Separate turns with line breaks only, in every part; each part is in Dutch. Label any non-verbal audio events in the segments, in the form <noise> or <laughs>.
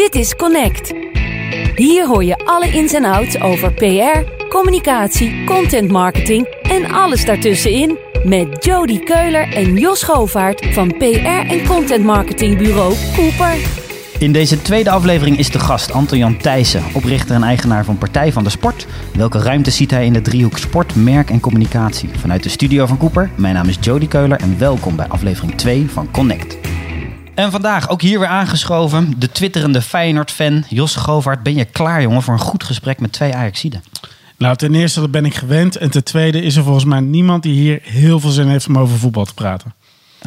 Dit is Connect. Hier hoor je alle ins en outs over PR, communicatie, content marketing en alles daartussenin met Jody Keuler en Jos Govaert van PR en content marketingbureau Cooper.
In deze tweede aflevering is de gast Anton-Jan Thijssen, oprichter en eigenaar van Partij van de Sport. Welke ruimte ziet hij in de driehoek sport, merk en communicatie? Vanuit de studio van Cooper, mijn naam is Jody Keuler en welkom bij aflevering 2 van Connect. En vandaag ook hier weer aangeschoven, de twitterende Feyenoord-fan Jos Govaert. Ben je klaar jongen voor een goed gesprek met twee Ajaxiden?
Nou, ten eerste dat ben ik gewend. En ten tweede is er volgens mij niemand die hier heel veel zin heeft om over voetbal te praten.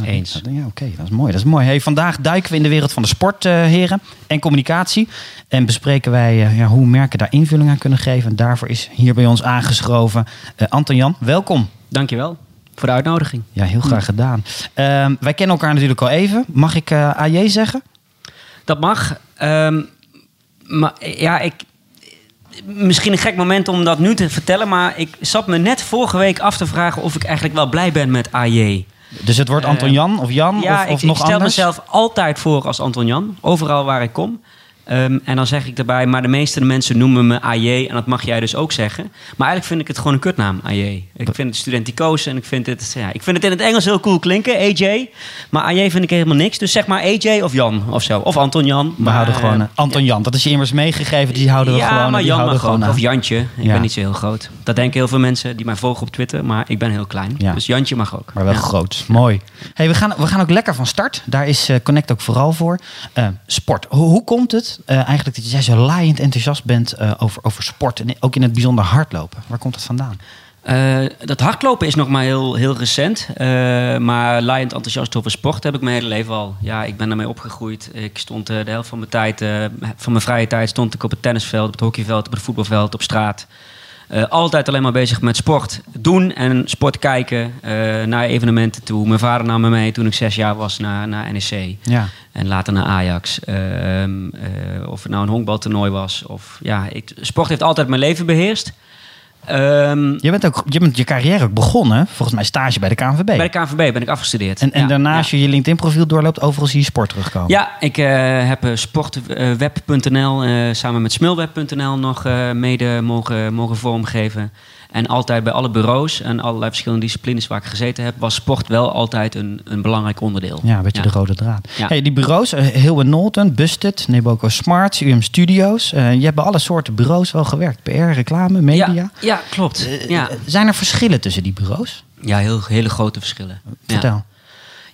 Eens. Ja, Oké, dat is mooi. Dat is mooi. Hey, vandaag duiken we in de wereld van de sport, eh, heren, en communicatie. En bespreken wij eh, ja, hoe merken daar invulling aan kunnen geven. En daarvoor is hier bij ons aangeschoven uh, Anton Jan. Welkom.
Dankjewel voor de uitnodiging.
Ja, heel graag gedaan. Ehm, wij kennen elkaar natuurlijk al even. Mag ik AJ zeggen?
Dat mag. Ehm, maar ja, ik, misschien een gek moment om dat nu te vertellen, maar ik zat me net vorige week af te vragen of ik eigenlijk wel blij ben met AJ.
Dus het wordt Anton Jan of Jan
ja,
of, of
ik,
nog
ik stel
anders?
mezelf altijd voor als Anton Jan, overal waar ik kom. Um, en dan zeg ik erbij, maar de meeste mensen noemen me AJ en dat mag jij dus ook zeggen. Maar eigenlijk vind ik het gewoon een kutnaam, AJ. Ik vind het studenticoos en ik vind het, ja, ik vind het in het Engels heel cool klinken, AJ. Maar AJ vind ik helemaal niks. Dus zeg maar AJ of Jan of zo. Of Anton Jan.
We houden gewoon uh, Anton Jan. Dat is je immers meegegeven. Die houden we
ja,
gewoon.
maar
die
Jan mag
gewoon aan.
Of Jantje. Ik
Ja.
ben niet zo heel groot. Dat denken heel veel mensen die mij volgen op Twitter. Maar ik ben heel klein.
Ja.
Dus Jantje mag ook.
Maar wel
Ja.
groot. Mooi. Hey, we, gaan, we gaan ook lekker van start. Daar is eh, Connect ook vooral voor. Eh, sport. Hoe, hoe komt het eh, eigenlijk dat jij zo laaiend enthousiast bent eh, over, over sport? En ook in het bijzonder hardlopen. Waar komt dat vandaan?
Eh, dat hardlopen is nog maar heel, heel recent. Maar laaiend enthousiast over sport heb ik mijn hele leven al. Ja, ik ben daarmee opgegroeid. Ik stond eh, de helft van mijn tijd, van mijn vrije tijd, stond ik op het tennisveld, op het hockeyveld, op het voetbalveld, op straat. Eh, altijd alleen maar bezig met sport doen en sport kijken. eh, naar evenementen toe. Mijn vader nam me mee toen ik zes jaar was naar, naar NEC.
Ja.
En later naar Ajax. Ehm, eh, of het nou een honkbaltoernooi was. Of, ja, ik, sport heeft altijd mijn leven beheerst. Ehm,
Je bent ook je bent je carrière ook begonnen. Volgens mij stage bij de KNVB.
bij de KNVB ben ik afgestudeerd.
en en
Ja,
daarnaast
ja.
je je LinkedIn profiel doorloopt, overal zie je sport terugkomen.
Ja, ik eh, heb eh, sportweb.nl eh, samen met smilweb.nl nog mede mogen, mogen vormgeven. En altijd bij alle bureaus en allerlei verschillende disciplines waar ik gezeten heb, was sport wel altijd een, een belangrijk onderdeel.
Ja, een beetje de rode draad.
Ja.
Hey, die bureaus, uh, Hill Norton, Busted, Neboco Smarts, UM Studios. eh, je hebt bij alle soorten bureaus wel gewerkt. PR, reclame, media.
Ja, ja, klopt. Ja,
Eh, Zijn er verschillen tussen die bureaus?
ja heel, hele grote verschillen.
Vertel.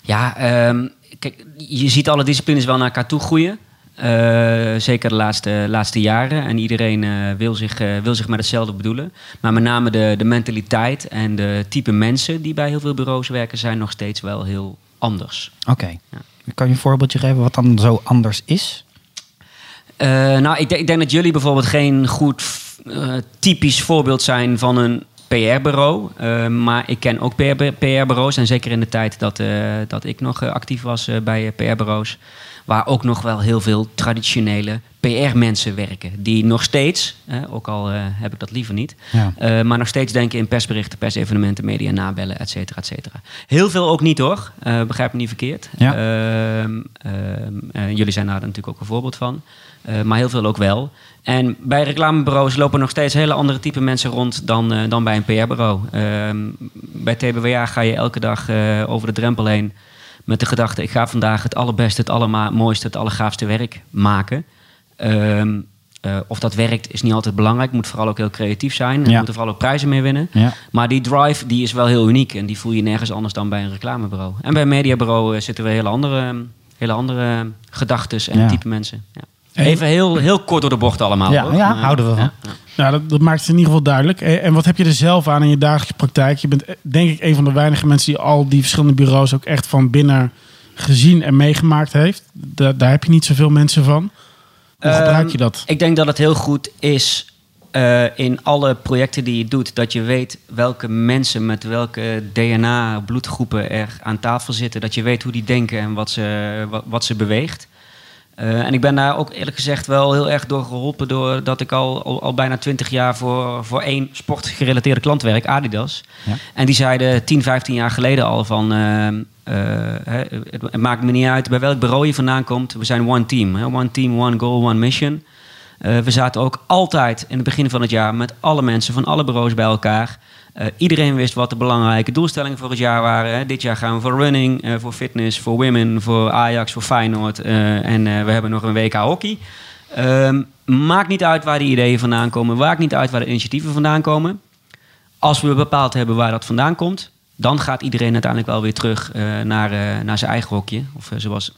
Ja, ehm, kijk, je ziet alle disciplines wel naar elkaar toe groeien. Eh, zeker de laatste, laatste jaren. En iedereen eh, wil, zich, eh, wil zich met hetzelfde bedoelen. Maar met name de, de mentaliteit en de type mensen die bij heel veel bureaus werken, zijn nog steeds wel heel anders.
Oké. Kan je een voorbeeldje geven wat dan zo anders is?
Nou, ik, denk- ik denk dat jullie bijvoorbeeld geen goed typisch voorbeeld zijn van een PR-bureau. Maar ik ken ook PR-bureaus. En zeker in de tijd dat, dat ik nog actief was bij PR-bureaus. Waar ook nog wel heel veel traditionele PR-mensen werken. Die nog steeds, eh, ook al eh, heb ik dat liever niet.
Ja.
eh, maar nog steeds denken in persberichten, persevenementen, media nabellen, et cetera, et cetera. Heel veel ook niet hoor. Eh, begrijp me niet verkeerd.
Ja.
Ehm, ehm, eh, jullie zijn daar natuurlijk ook een voorbeeld van. Maar heel veel ook wel. En bij reclamebureaus lopen nog steeds hele andere type mensen rond dan, dan bij een PR-bureau. Ehm, bij TBWA ga je elke dag over de drempel heen met de gedachte: ik ga vandaag het allerbeste, het allermooiste, het allergaafste werk maken. Ehm, eh, of dat werkt is niet altijd belangrijk. moet vooral ook heel creatief zijn. En
Ja.
moet er vooral ook prijzen mee winnen.
Ja.
Maar die drive die is wel heel uniek. En die voel je nergens anders dan bij een reclamebureau. En bij een mediabureau eh, zitten we hele andere, hele andere gedachtes en
Ja.
type mensen. Ja. Even heel, heel kort door de bocht allemaal.
Ja,
hoor.
ja,
Maar,
houden we van.
ja.
Nou, dat, dat maakt het in ieder geval duidelijk. Eh, En wat heb je er zelf aan in je dagelijkse praktijk? Je bent eh, denk ik een van de weinige mensen die al die verschillende bureaus ook echt van binnen gezien en meegemaakt heeft. Da- daar heb je niet zoveel mensen van. Hoe
Ehm,
gebruik je dat?
Ik denk dat het heel goed is eh, in alle projecten die je doet, dat je weet welke mensen met welke DNA, bloedgroepen er aan tafel zitten. Dat je weet hoe die denken en wat ze, wat, wat ze beweegt. Eh, en ik ben daar ook eerlijk gezegd wel heel erg door geholpen... doordat ik al, al, al bijna twintig jaar voor, voor één sportgerelateerde klant werk, Adidas.
Ja.
En die zeiden 10, 15 jaar geleden al van... eh, eh, het maakt me niet uit bij welk bureau je vandaan komt. We zijn one team. Hè? One team, one goal, one mission. Eh, we zaten ook altijd in het begin van het jaar met alle mensen van alle bureaus bij elkaar. Eh, iedereen wist wat de belangrijke doelstellingen voor het jaar waren. Hè. Dit jaar gaan we voor running, eh, voor fitness, voor women, voor Ajax, voor Feyenoord. en we hebben nog een WK hockey. Ehm, maakt niet uit waar die ideeën vandaan komen. Maakt niet uit waar de initiatieven vandaan komen. Als we bepaald hebben waar dat vandaan komt, dan gaat iedereen uiteindelijk wel weer terug naar, naar zijn eigen hokje. Of zoals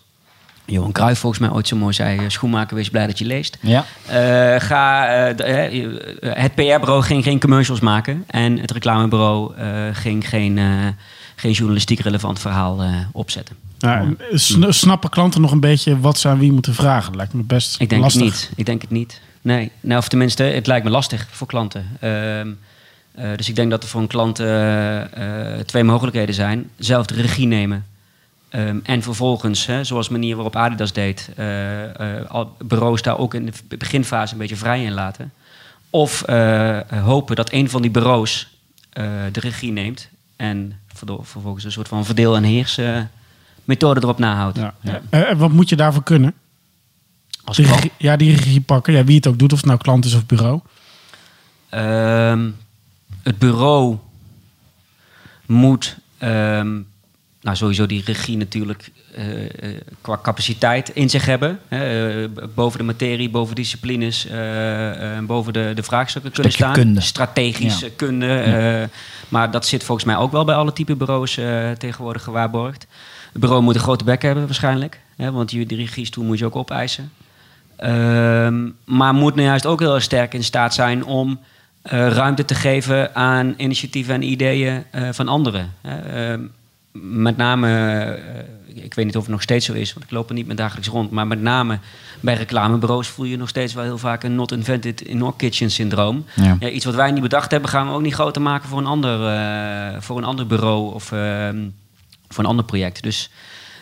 Johan Cruijff volgens mij ooit zo mooi zei: eh, schoenmaker, wees blij dat je leest.
Ja.
Eh, ga, eh, de- het PR-bureau ging geen commercials maken. En het reclamebureau eh, ging geen, eh, geen journalistiek relevant verhaal eh, opzetten.
Nou, sn- snappen klanten nog een beetje wat ze aan wie moeten vragen? Lijkt me best
Ik denk
lastig.
het niet. Ik denk het niet. Nee. Nou, of tenminste, het lijkt me lastig voor klanten. Ehm, eh, dus ik denk dat er voor een klant twee mogelijkheden zijn. Zelf de regie nemen. Ehm, en vervolgens, hè, zoals de manier waarop Adidas deed, eh, eh, al bureaus daar ook in de beginfase een beetje vrij in laten. Of eh, hopen dat een van die bureaus eh, de regie neemt en vervolgens een soort van verdeel- en heers eh, methode erop nahoudt.
Ja. Eh, en wat moet je daarvoor kunnen?
Als
Die
klant.
regie, ja, die regie pakken. Ja, wie het ook doet, of het nou klant is of bureau.
Ehm, het bureau moet, ehm, nou sowieso die regie natuurlijk eh, eh, qua capaciteit in zich hebben. Hè, eh, boven de materie, boven disciplines, boven de, de vraagstukken kunnen staan.
kunde.
Strategische
Ja.
kunde. maar dat zit volgens mij ook wel bij alle type bureaus tegenwoordig gewaarborgd. Het bureau moet een grote bek hebben waarschijnlijk. Hè, want die, regiestoel moet je ook opeisen. Ehm, maar moet nou juist ook heel erg sterk in staat zijn om ruimte te geven aan initiatieven en ideeën van anderen. Hè. Met name, eh, ik weet niet of het nog steeds zo is, want ik loop er niet meer dagelijks rond, maar met name bij reclamebureaus voel je nog steeds wel heel vaak een not invented in our kitchen syndroom.
Ja.
Ja, iets wat wij niet bedacht hebben, gaan we ook niet groter maken voor een ander, eh, voor een ander bureau of ehm, voor een ander project. Dus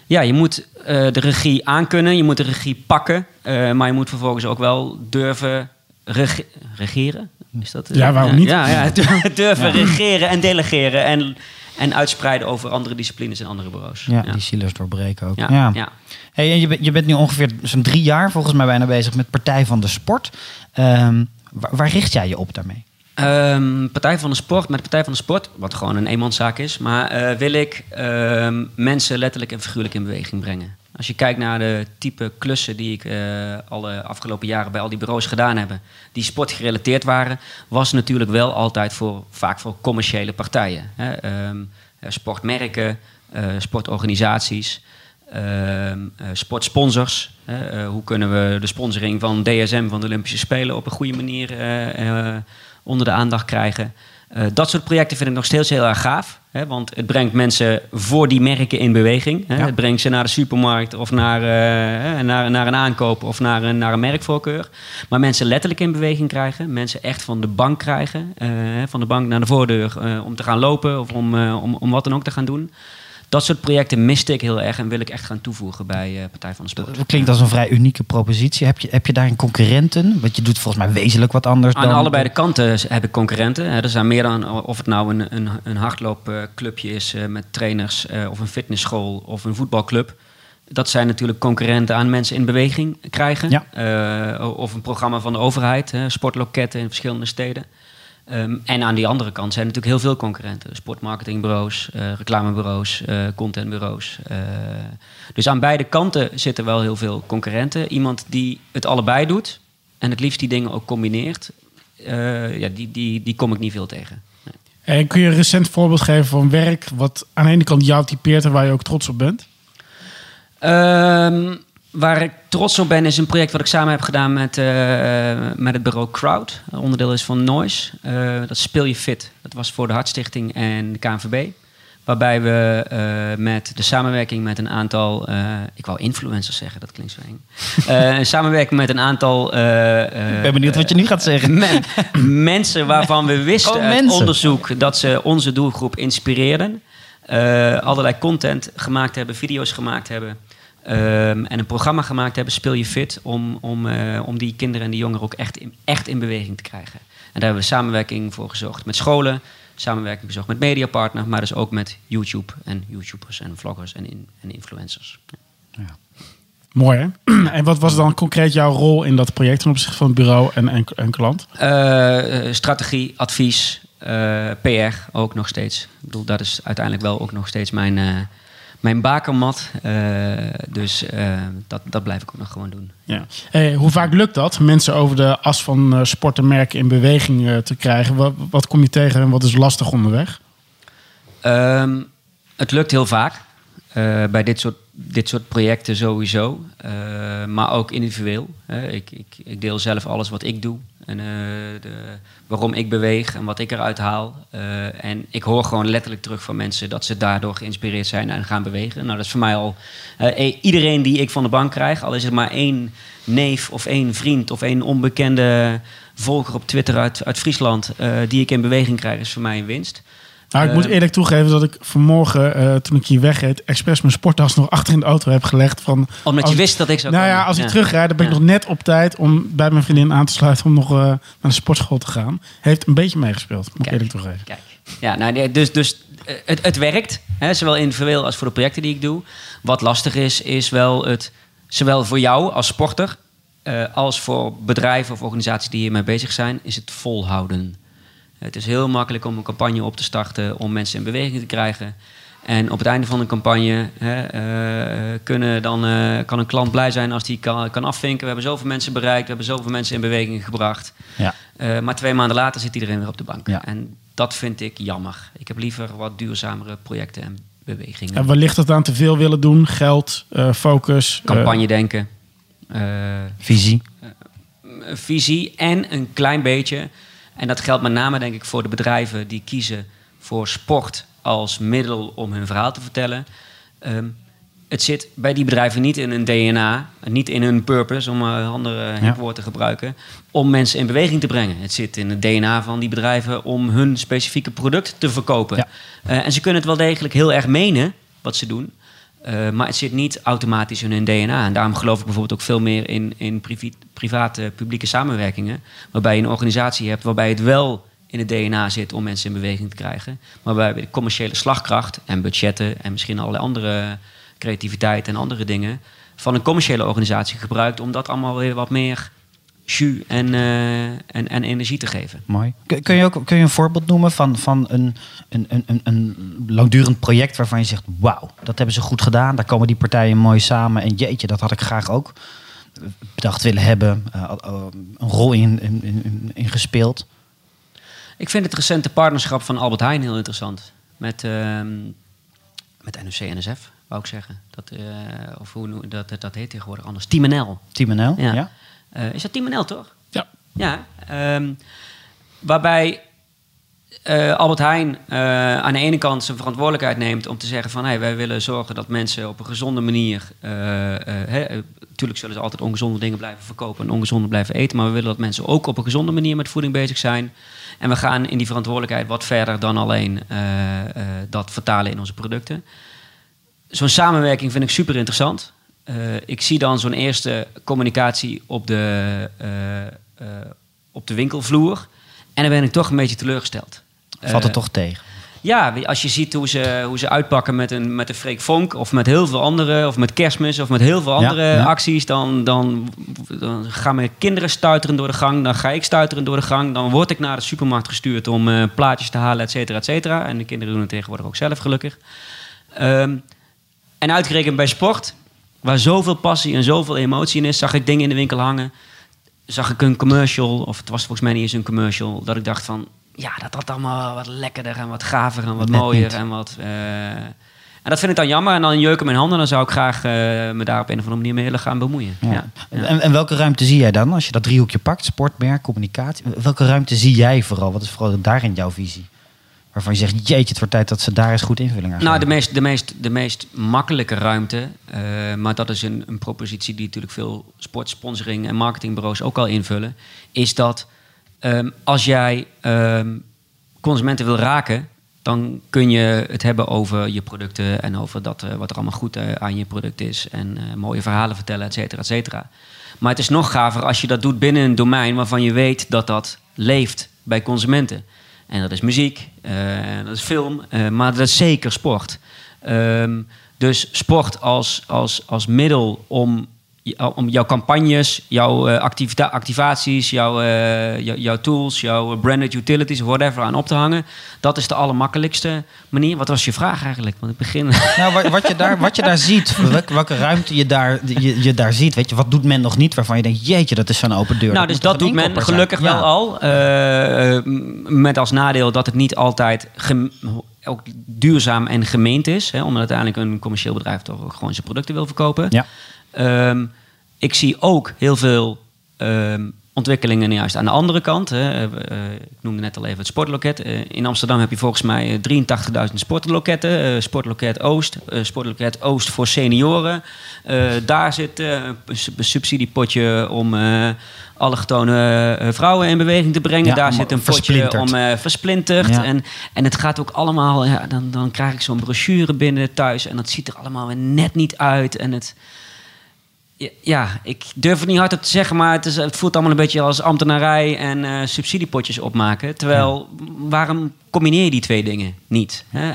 ja, je moet eh, de regie aankunnen, je moet de regie pakken, eh, maar je moet vervolgens ook wel durven rege- regeren. Is dat,
Ja, waarom niet?
Ja, ja, <laughs> durven regeren en delegeren en, en uitspreiden over andere disciplines en andere bureaus.
Ja,
ja.
die silos doorbreken ook.
Ja,
Ja. Hey, en je, bent, je bent nu ongeveer zo'n drie jaar volgens mij bijna bezig met Partij van de Sport. Ehm, waar, waar richt jij je op daarmee?
Ehm, Partij van de Sport, met de Partij van de Sport, wat gewoon een eenmanszaak is, maar eh, wil ik ehm, mensen letterlijk en figuurlijk in beweging brengen. Als je kijkt naar de type klussen die ik eh, alle afgelopen jaren bij al die bureaus gedaan heb, die sportgerelateerd waren, was natuurlijk wel altijd voor, vaak voor commerciële partijen. Hè? Ehm, eh, sportmerken, eh, sportorganisaties. Ehm, eh, sportsponsors. hoe kunnen we de sponsoring van DSM van de Olympische Spelen op een goede manier onder de aandacht krijgen? Eh, dat soort projecten vind ik nog steeds heel erg gaaf. Hè, want het brengt mensen voor die merken in beweging. Hè.
Ja.
Het brengt ze naar de supermarkt of naar, eh, naar, naar een aankoop of naar een, naar een merkvoorkeur. Maar mensen letterlijk in beweging krijgen. Mensen echt van de bank krijgen. eh, van de bank naar de voordeur om te gaan lopen of om, om, om wat dan ook te gaan doen. Dat soort projecten miste ik heel erg en wil ik echt gaan toevoegen bij eh, Partij van de Sport.
Dat klinkt als een vrij unieke propositie. Heb je, heb je daarin concurrenten? Want je doet volgens mij wezenlijk wat anders
Aan
dan...
allebei de kanten heb ik concurrenten. Hè. Er zijn meer dan of het nou een, een, een hardloopclubje is eh, met trainers, eh, of een fitnessschool of een voetbalclub. Dat zijn natuurlijk concurrenten aan mensen in beweging krijgen.
Ja.
Eh, of een programma van de overheid, hè, sportloketten in verschillende steden. Ehm, en aan die andere kant zijn natuurlijk heel veel concurrenten. Sportmarketingbureaus, eh, reclamebureaus, eh, contentbureaus. eh. dus aan beide kanten zitten wel heel veel concurrenten. Iemand die het allebei doet en het liefst die dingen ook combineert, ja, die, die, die kom ik niet veel tegen. Nee.
En kun je een recent voorbeeld geven van werk wat aan de ene kant jou typeert en waar je ook trots op bent?
Ehm, waar ik trots op ben, is een project wat ik samen heb gedaan met, eh, met het bureau Crowd. Een onderdeel is van Noise. Eh, dat Speel je Fit. Dat was voor de Hartstichting en de KNVB. Waarbij we eh, met de samenwerking met een aantal... ik wou influencers zeggen, dat klinkt zo eng. <laughs> Samenwerking met een aantal...
Ik ben benieuwd wat je nu gaat zeggen. <laughs>
Men- mensen waarvan we wisten
Oh,
uit onderzoek dat ze onze doelgroep inspireerden. Allerlei content gemaakt hebben, video's gemaakt hebben. Ehm, en een programma gemaakt hebben, Speel je fit, om, om, eh, om die kinderen en die jongeren ook echt in, echt in beweging te krijgen. En daar hebben we samenwerking voor gezocht met scholen, samenwerking gezocht met mediapartner, maar dus ook met YouTube en YouTubers en vloggers en, in, en influencers.
Mooi hè? <clears throat> En wat was dan concreet jouw rol in dat project ten opzichte van het bureau en, en, en klant?
Eh, eh, strategie, advies, PR ook nog steeds. Ik bedoel, dat is uiteindelijk wel ook nog steeds mijn, mijn bakermat. Eh, dus eh, dat, dat blijf ik ook nog gewoon doen.
Ja. Eh, hoe vaak lukt dat? Mensen over de as van eh, sport en merken in beweging te krijgen. Wat, wat kom je tegen en wat is lastig onderweg?
Ehm, het lukt heel vaak. bij dit soort, dit soort projecten sowieso. Maar ook individueel. ik, ik, ik deel zelf alles wat ik doe. En eh, de, waarom ik beweeg en wat ik eruit haal. Eh, en ik hoor gewoon letterlijk terug van mensen dat ze daardoor geïnspireerd zijn en gaan bewegen. Nou, dat is voor mij al eh, e- iedereen die ik van de bank krijg, al is het maar één neef of één vriend of één onbekende volger op Twitter uit, uit Friesland, die ik in beweging krijg, is voor mij een winst.
Nou, ik moet
Eh,
eerlijk toegeven dat ik vanmorgen, eh, toen ik hier wegreed, expres mijn sporttas nog achter in de auto heb gelegd. Van,
Omdat
als
je
ik-
wist dat ik zou
Nou ja, als ik terugrijd, dan ben ik
Ja.
nog net op tijd om bij mijn vriendin aan te sluiten om nog eh, naar de sportschool te gaan. Heeft een beetje meegespeeld, moet ik eerlijk toegeven.
Kijk. Ja, nou, nee, dus, dus het, het werkt. Hè, zowel individueel als voor de projecten die ik doe. Wat lastig is, is wel het... Zowel voor jou als sporter... als voor bedrijven of organisaties die hiermee bezig zijn... is het volhouden. Het is heel makkelijk om een campagne op te starten... om mensen in beweging te krijgen. En op het einde van een campagne hè, eh, kunnen dan, eh, kan een klant blij zijn als die kan, kan afvinken. We hebben zoveel mensen bereikt, we hebben zoveel mensen in beweging gebracht.
Ja.
Eh, maar twee maanden later zit iedereen weer op de bank.
Ja.
En dat vind ik jammer. Ik heb liever wat duurzamere projecten en bewegingen.
En ligt het aan te veel willen doen? Geld, focus?
Campagne denken.
Visie.
visie en een klein beetje. En dat geldt met name denk ik voor de bedrijven die kiezen voor sport als middel om hun verhaal te vertellen. Ehm, het zit bij die bedrijven niet in hun DNA, niet in hun purpose, om een andere hip woord te gebruiken, om mensen in beweging te brengen. Het zit in het DNA van die bedrijven om hun specifieke product te verkopen.
Ja.
Eh, en ze kunnen het wel degelijk heel erg menen wat ze doen. Eh, maar het zit niet automatisch in hun DNA. En daarom geloof ik bijvoorbeeld ook veel meer in, in private publieke samenwerkingen. Waarbij je een organisatie hebt waarbij het wel in het DNA zit om mensen in beweging te krijgen. Maar waarbij de commerciële slagkracht en budgetten en misschien allerlei andere creativiteit en andere dingen van een commerciële organisatie gebruikt om dat allemaal weer wat meer jus en, eh, en, en energie te geven.
Mooi. Kun, je ook kun je een voorbeeld noemen van, van een, een, een, een, langdurend project waarvan je zegt: Wauw, dat hebben ze goed gedaan. Daar komen die partijen mooi samen. En jeetje, dat had ik graag ook bedacht willen hebben. eh, een rol in, in, in, in gespeeld.
Ik vind het recente partnerschap van Albert Heijn heel interessant. Met, ehm met NOC-NSF, wou ik zeggen. Dat, eh, of hoe dat, dat heet tegenwoordig anders. Team NL.
Team NL?
Ja.
Ja.
Eh, is dat Team NL, toch?
Ja.
Ja. ehm, waarbij eh, Albert Heijn eh, aan de ene kant zijn verantwoordelijkheid neemt om te zeggen van hey, wij willen zorgen dat mensen op een gezonde manier. eh, eh, hè, eh, Tuurlijk zullen ze altijd ongezonde dingen blijven verkopen en ongezonde blijven eten. Maar we willen dat mensen ook op een gezonde manier met voeding bezig zijn. En we gaan in die verantwoordelijkheid wat verder dan alleen dat vertalen in onze producten. Zo'n samenwerking vind ik super interessant. Eh, ik zie dan zo'n eerste communicatie op de, eh, eh, op de winkelvloer. En dan ben ik toch een beetje teleurgesteld.
Valt het toch tegen?
ja, als je ziet hoe ze, hoe ze uitpakken met een, met een Freek Vonk... of met heel veel andere, of met kerstmis... of met heel veel andere
ja.
acties... Dan, dan, dan gaan mijn kinderen stuiteren door de gang... dan ga ik stuiteren door de gang... dan word ik naar de supermarkt gestuurd om plaatjes te halen, et cetera, et cetera. En de kinderen doen het tegenwoordig ook zelf, gelukkig. Ehm, en uitgerekend bij sport... waar zoveel passie en zoveel emotie in is... zag ik dingen in de winkel hangen... zag ik een commercial, of het was volgens mij niet eens een commercial... dat ik dacht van, ja, dat had allemaal wat lekkerder en wat gaver en wat
Net
mooier
niet.
en wat... eh, en dat vind ik dan jammer en dan jeuken mijn handen... dan zou ik graag eh, me daar op een of andere manier mee willen gaan bemoeien. Ja.
En, en welke ruimte zie jij dan als je dat driehoekje pakt? Sport, merk, communicatie. Welke ruimte zie jij vooral? Wat is vooral daarin jouw visie? Waarvan je zegt, jeetje, het wordt tijd dat ze daar eens goed invulling aan
Nou, de meest, de, meest, de meest makkelijke ruimte, eh, maar dat is een, een propositie die natuurlijk veel sportsponsoring en marketingbureaus ook al invullen, is dat ehm, als jij ehm, consumenten wil raken dan kun je het hebben over je producten en over dat, eh, wat er allemaal goed eh, aan je product is. En mooie verhalen vertellen, et cetera, et cetera. Maar het is nog gaver als je dat doet binnen een domein waarvan je weet dat dat leeft bij consumenten. En dat is muziek, en dat is film, maar dat is zeker sport. Ehm, dus sport als, als, als middel om om jouw campagnes, jouw uh, activaties, jouw, uh, jouw tools, jouw branded utilities, whatever aan op te hangen. Dat is de allermakkelijkste manier. Wat was je vraag eigenlijk? Want ik begin. <laughs>
Nou, wat, wat, je daar, wat je daar ziet, <laughs> welke, welke ruimte je daar, je, je, daar ziet. Weet je, wat doet men nog niet waarvan je denkt, jeetje, dat is zo'n open deur.
Nou, dus dat doet men gelukkig wel al. Uh, met als nadeel dat het niet altijd ook duurzaam en gemeend is. Hè, omdat uiteindelijk een commercieel bedrijf toch ook gewoon zijn producten wil verkopen.
Ja.
Um, ik zie ook heel veel um, ontwikkelingen juist aan de andere kant. Hè. Uh, ik noemde net al even het sportloket. Uh, in Amsterdam heb je volgens mij 83.000 sportloketten. Uh, sportloket Oost, sportloket Oost voor senioren. daar zit een subsidiepotje om alle getone vrouwen in beweging te brengen. daar zit een potje om versplinterd. Ja. En, en het gaat ook allemaal... Ja, dan, dan krijg ik zo'n brochure binnen thuis... en dat ziet er allemaal net niet uit. En het ja, ik durf het niet hard te zeggen, maar het, is, het voelt allemaal een beetje als ambtenarij en uh, subsidiepotjes opmaken. Terwijl, waarom combineer je die twee dingen niet? Hè?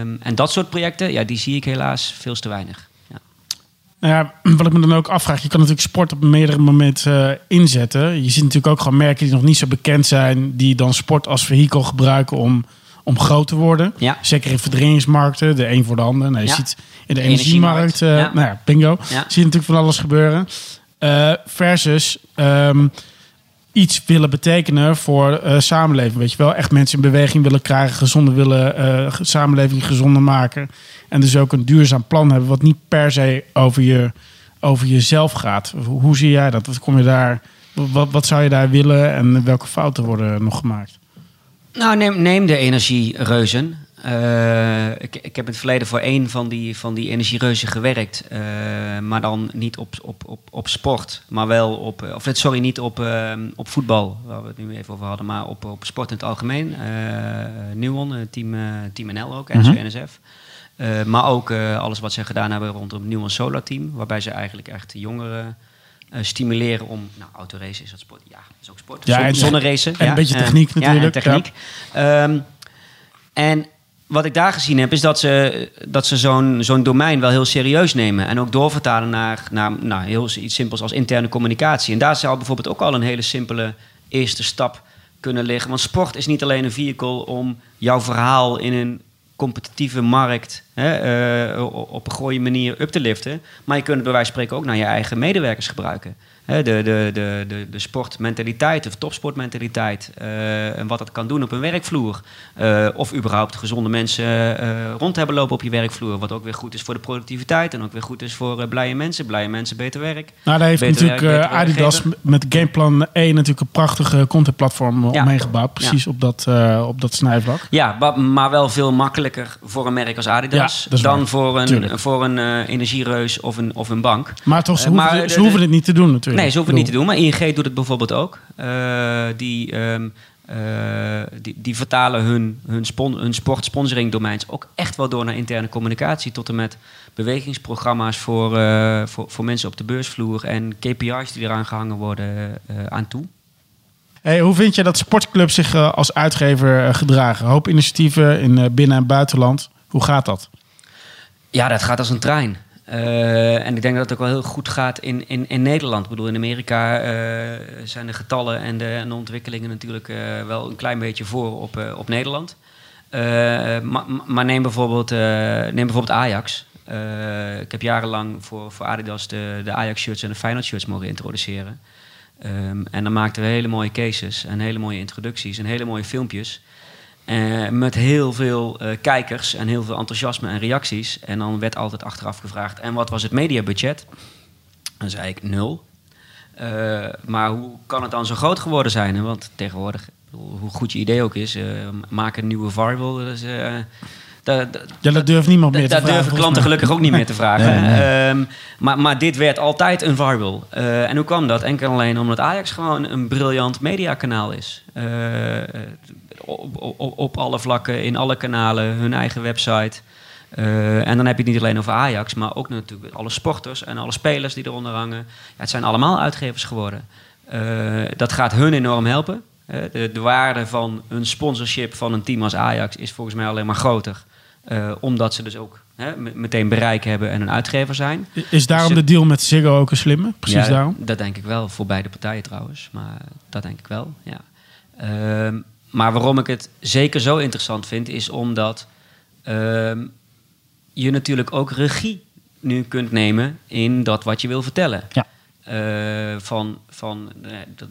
Um, en dat soort projecten, ja, die zie ik helaas veel te weinig. Ja.
Nou ja, <clears throat> wat ik me dan ook afvraag, je kan natuurlijk sport op meerdere momenten uh, inzetten. Je ziet natuurlijk ook gewoon merken die nog niet zo bekend zijn, die dan sport als vehikel gebruiken om om groot te worden.
Ja.
Zeker in verdringingsmarkten, de een voor de ander. Nou, je ziet in de, energiemarkt, uh, nou ja, bingo, zie je natuurlijk van alles gebeuren. Uh, versus um, iets willen betekenen voor uh, samenleving. Weet je wel, echt mensen in beweging willen krijgen, gezonder willen, samenleving gezonder maken. En dus ook een duurzaam plan hebben, wat niet per se over, je, over jezelf gaat. Hoe zie jij dat? Wat kom je daar? Wat, wat zou je daar willen en welke fouten worden nog gemaakt?
Nou, neem, neem de energiereuzen. Uh, ik, ik heb in het verleden voor één van die, van die energiereuzen gewerkt. Uh, maar dan niet op, op, op, op sport, maar wel op. Of sorry, niet op, uh, op voetbal, waar we het nu even over hadden, maar op, op sport in het algemeen. Nuon, team, team NL ook, en mm NSF. maar ook alles wat ze gedaan hebben rondom Nuon Solar Team, waarbij ze eigenlijk echt jongeren uh, stimuleren om... Nou, autoracen is dat sport? Ja, dat is ook sport.
Ja,
en zonneracen.
En ja, een beetje techniek uh, natuurlijk.
Ja, en techniek. Ja. Um, en wat ik daar gezien heb, is dat ze, dat ze zo'n zo'n domein wel heel serieus nemen. En ook doorvertalen naar, naar nou, heel iets simpels als interne communicatie. En daar zou bijvoorbeeld ook al een hele simpele eerste stap kunnen liggen. Want sport is niet alleen een vehicle om jouw verhaal in een competitieve markt hè, uh, op een goede manier up te liften. Maar je kunt het bij wijze van spreken ook naar je eigen medewerkers gebruiken de, de, de, de, de sportmentaliteit of topsportmentaliteit. Uh, en wat dat kan doen op een werkvloer. Uh, of überhaupt gezonde mensen uh, rond hebben lopen op je werkvloer. Wat ook weer goed is voor de productiviteit. En ook weer goed is voor blije mensen. Blije mensen, beter werk.
Nou, daar heeft natuurlijk werk, Adidas met Gameplan 1 natuurlijk een prachtige contentplatform ja. omheen gebouwd. Precies ja. op, dat, op dat snijvlak.
Ja, maar wel veel makkelijker voor een merk als Adidas. Ja, dan waar. voor een, voor een energiereus of een, of een bank.
Maar toch, ze, hoeven, maar, ze hoeven het niet te doen natuurlijk.
Nee, ze hoeven het niet te doen. Maar ING doet het bijvoorbeeld ook. Uh, die, um, uh, die, die, vertalen hun, hun, spon, hun sportsponsoring domeins ook echt wel door naar interne communicatie. Tot en met bewegingsprogramma's voor, uh, voor, voor mensen op de beursvloer. En KPI's die eraan gehangen worden aan toe.
Hey, hoe vind je dat sportclubs zich als uitgever gedragen? Hoop initiatieven in binnen- en buitenland. Hoe gaat dat?
Ja, dat gaat als een trein. Uh, en ik denk dat het ook wel heel goed gaat in, in, in Nederland. Ik bedoel, in Amerika uh, zijn de getallen en de, en ontwikkelingen natuurlijk uh, wel een klein beetje voor op, op Nederland. Maar, maar, neem, bijvoorbeeld, neem bijvoorbeeld Ajax. ik heb jarenlang voor, voor Adidas de, de Ajax-shirts en de Feyenoord-shirts mogen introduceren. Um, en dan maakten we hele mooie cases en hele mooie introducties en hele mooie filmpjes. Uh, met heel veel uh, kijkers en heel veel enthousiasme en reacties. En dan werd altijd achteraf gevraagd: en wat was het mediabudget? Dan zei ik nul. Uh, maar hoe kan het dan zo groot geworden zijn? Want tegenwoordig, hoe goed je idee ook is, maak een nieuwe variable. Dus, Da- da-
Ja, dat durft niemand meer te vragen,
durven
volgens
klanten gelukkig ook niet meer te vragen.
Nee, nee.
Ehm, maar, maar dit werd altijd een viral. Eh, en hoe kwam dat? Enkel en alleen omdat Ajax gewoon een briljant mediakanaal is. Eh, op, op, op alle vlakken, in alle kanalen, hun eigen website. Eh, en dan heb je het niet alleen over Ajax, maar ook natuurlijk alle sporters en alle spelers die eronder hangen. Ja, het zijn allemaal uitgevers geworden. Dat gaat hun enorm helpen. De, de waarde van een sponsorship van een team als Ajax is volgens mij alleen maar groter. Eh, omdat ze dus ook hè, me- meteen bereik hebben en een uitgever zijn.
Is daarom
Ze-
de deal met Ziggo ook een slimme? Precies
Ja,
daarom?
Dat denk ik wel, voor beide partijen trouwens. Maar dat denk ik wel, ja. Ehm, maar waarom ik het zeker zo interessant vind, is omdat ehm, je natuurlijk ook regie nu kunt nemen in dat wat je wil vertellen.
Ja.
Eh, van, van,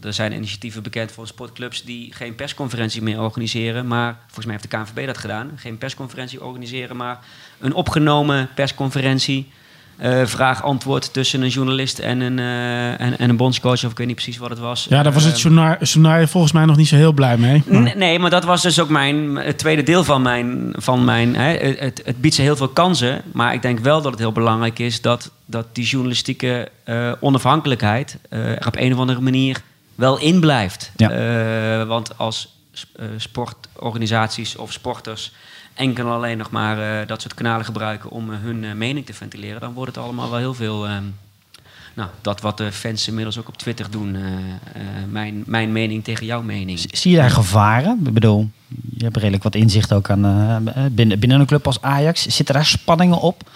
er zijn initiatieven bekend voor sportclubs die geen persconferentie meer organiseren. Maar volgens mij heeft de KNVB dat gedaan. Geen persconferentie organiseren, maar een opgenomen persconferentie. Eh, Vraag-antwoord tussen een journalist en een, eh, en, en een bondscoach. Of ik weet niet precies wat het was.
Ja, daar was het
Eh,
journaal, journaal volgens mij nog niet zo heel blij mee. Maar-
Nee, maar dat was dus ook mijn, het tweede deel van mijn. Van mijn hè, het, het, biedt ze heel veel kansen. Maar ik denk wel dat het heel belangrijk is dat, dat die journalistieke eh, onafhankelijkheid eh, er op een of andere manier wel in blijft.
Ja.
Eh, want als sp- eh, sportorganisaties of sporters enkel en alleen nog maar eh, dat soort kanalen gebruiken om eh, hun eh, mening te ventileren, dan wordt het allemaal wel heel veel. ehm, nou, dat wat de fans inmiddels ook op Twitter doen. mijn, mijn mening tegen jouw mening.
Zie je daar gevaren? Ik bedoel, je hebt redelijk wat inzicht ook aan, binnen, binnen een club als Ajax. Zitten daar spanningen op?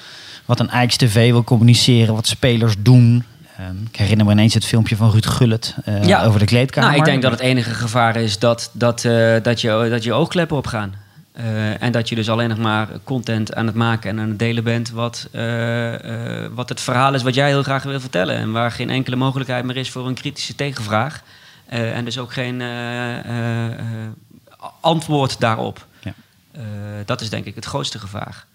Wat een Ajax TV wil communiceren, wat spelers doen. Ehm, ik herinner me ineens het filmpje van Ruud Gullit
Ja.
over de kleedkamer.
Nou, ik denk dat het enige gevaar is dat, dat, dat, je, dat je oogkleppen opgaan. Eh, en dat je dus alleen nog maar content aan het maken en aan het delen bent... Wat, eh, eh, wat het verhaal is wat jij heel graag wil vertellen. En waar geen enkele mogelijkheid meer is voor een kritische tegenvraag. Eh, en dus ook geen eh, eh, eh, antwoord daarop.
Ja.
Eh, dat is denk ik het grootste gevaar.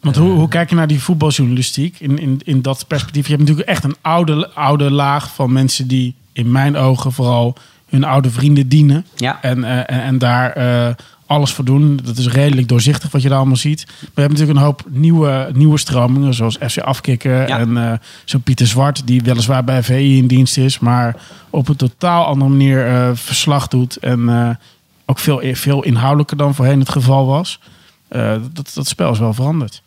Want hoe, hoe kijk je naar die voetbaljournalistiek in, in, in dat perspectief? Je hebt natuurlijk echt een oude, oude laag van mensen die in mijn ogen vooral hun oude vrienden dienen.
Ja.
En, eh, en, en daar eh, alles voor doen. Dat is redelijk doorzichtig wat je daar allemaal ziet. We hebben natuurlijk een hoop nieuwe, nieuwe stromingen, zoals FC Afkikken
Ja.
en eh zo'n Pieter Zwart, die weliswaar bij VI in dienst is, maar op een totaal andere manier eh, verslag doet. En eh, ook veel, veel inhoudelijker dan voorheen het geval was. Eh, dat, dat spel is wel veranderd.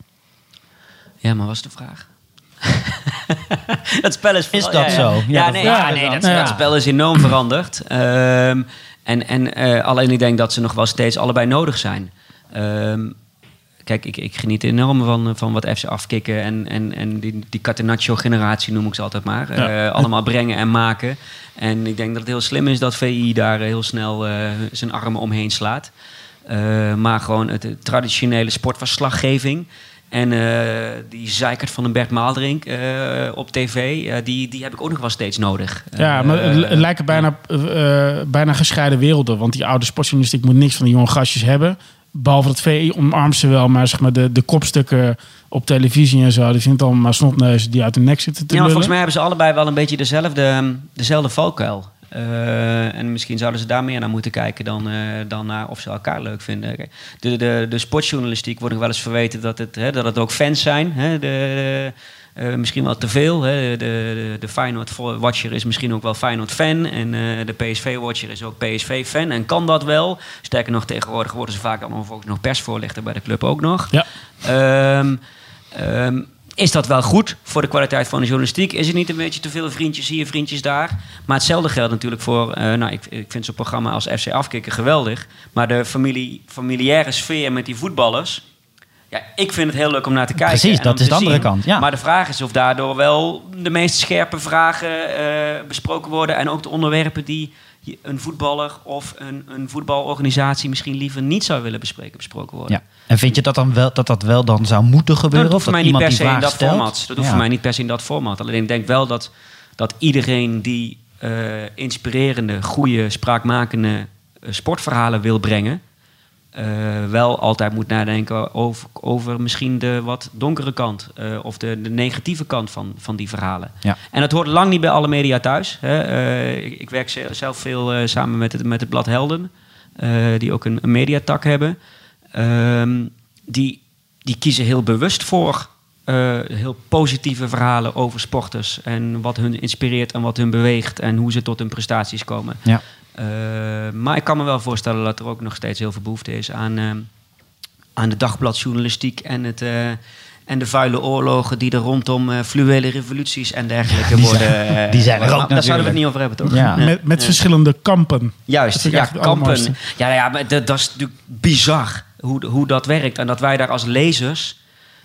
Ja, maar wat is de vraag? <laughs> het spel is
Is dat
ja, ja.
zo? Ja,
Ja,
dat
nee, ja, nee dat, dat spel is enorm veranderd. Ehm, en en eh, alleen ik denk dat ze nog wel steeds allebei nodig zijn. Ehm, kijk, ik, ik geniet enorm van, van wat FC afkicken en, en, en die, die Catenaccio-generatie noem ik ze altijd maar.
Ja.
Eh, allemaal brengen en maken. En ik denk dat het heel slim is dat VI daar eh, heel snel zijn armen omheen slaat. Maar gewoon het, het traditionele sportverslaggeving. En eh, die zeikert van een Bert Maalderink eh, op tv, eh, die, die heb ik ook nog wel steeds nodig.
Ja, maar het, het lijken bijna, bijna gescheiden werelden. Want die oude sportjournalistiek moet niks van die jonge gastjes hebben. Behalve dat VI omarmt ze wel. Maar zeg maar de, de kopstukken op televisie en zo... die vindt allemaal maar snotneuzen die uit de nek zitten te
Ja, volgens mij hebben ze allebei wel een beetje dezelfde, dezelfde valkuil. Eh, en misschien zouden ze daar meer naar moeten kijken dan, eh, dan naar of ze elkaar leuk vinden. De, de, de sportjournalistiek wordt nog wel eens verweten dat het, hè, dat het ook fans zijn. Hè, de, eh, misschien wel te veel. De, de, de Feyenoord-watcher is misschien ook wel Feyenoord-fan. En de PSV-watcher is ook PSV-fan. En kan dat wel? Sterker nog, tegenwoordig worden ze vaak allemaal nog persvoorlichter bij de club ook nog.
Ja.
Ehm, ehm, is dat wel goed voor de kwaliteit van de journalistiek? Is het niet een beetje te veel vriendjes hier, vriendjes daar? Maar hetzelfde geldt natuurlijk voor... eh, nou, ik, ik vind zo'n programma als FC Afkikken geweldig. Maar de familie, familiaire sfeer met die voetballers... Ja, ik vind het heel leuk om naar te kijken.
Precies, dat is de andere
zien.
kant, ja.
Maar de vraag is of daardoor wel de meest scherpe vragen eh, besproken worden. En ook de onderwerpen die een voetballer of een, een voetbalorganisatie misschien liever niet zou willen bespreken, besproken worden.
Ja. En vind je dat, dan wel, dat dat wel dan zou moeten gebeuren?
Nou, dat
of
hoeft voor mij niet
iemand
per
die
se in dat
stelt?
format. Dat hoeft
Ja.
voor mij niet per se in dat format. Alleen ik denk wel dat, dat iedereen die eh, inspirerende, goede, spraakmakende eh, sportverhalen wil brengen... eh, wel altijd moet nadenken over, over misschien de wat donkere kant... eh, of de, de negatieve kant van, van die verhalen.
Ja.
En dat hoort lang niet bij alle media thuis. Hè. Eh, ik, ik werk ze- zelf veel samen met het, met het blad Helden... die ook een, een mediatak hebben... Ehm, die die kiezen heel bewust voor heel positieve verhalen over sporters. En wat hun inspireert en wat hun beweegt en hoe ze tot hun prestaties komen.
Ja.
Eh, maar ik kan me wel voorstellen dat er ook nog steeds heel veel behoefte is aan, eh, aan de dagbladjournalistiek en, het, eh, en de vuile oorlogen die er rondom eh, fluwele revoluties en dergelijke
die
worden.
zijn- die zijn er ook
Daar zouden we het niet over hebben, toch?
Ja.
Met, met verschillende kampen.
Juist, ja, kampen. Ja, ja maar dat, dat is natuurlijk bizar hoe, hoe dat werkt. En dat wij daar als lezers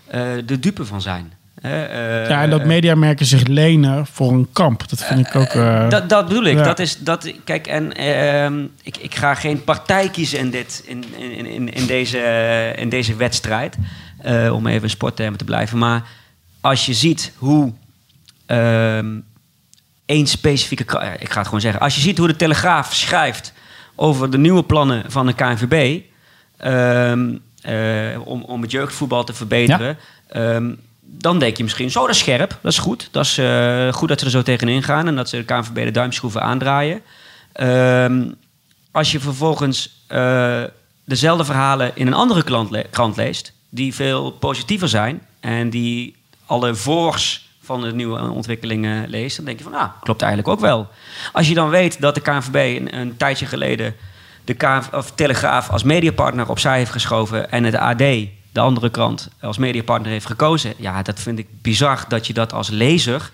eh, de dupe van zijn. Eh,
Ja, en dat mediamerken zich lenen voor een kamp. Dat vind ik ook... eh,
dat, dat bedoel ik.
ja.
Dat is, dat, kijk, en ehm, ik, ik ga geen partij kiezen in, dit, in, in, in, in, deze, in deze wedstrijd. eh, om even in sporttermen te blijven. Maar als je ziet hoe ehm één specifieke... Ik ga het gewoon zeggen. Als je ziet hoe de Telegraaf schrijft over de nieuwe plannen van de KNVB... ehm, eh, om, om het jeugdvoetbal te verbeteren... dan denk je misschien, zo, dat is scherp, dat is goed. Dat is eh, goed dat ze er zo tegenin gaan en dat ze de KNVB de duimschroeven aandraaien. Ehm, als je vervolgens eh, dezelfde verhalen in een andere le- krant leest, die veel positiever zijn en die alle voors van de nieuwe ontwikkelingen leest, dan denk je van, ah, klopt eigenlijk ook wel. Als je dan weet dat de KNVB een, een tijdje geleden de KNV of Telegraaf als mediapartner opzij heeft geschoven en het AD, de andere krant, als mediapartner heeft gekozen, ja, dat vind ik bizar dat je dat als lezer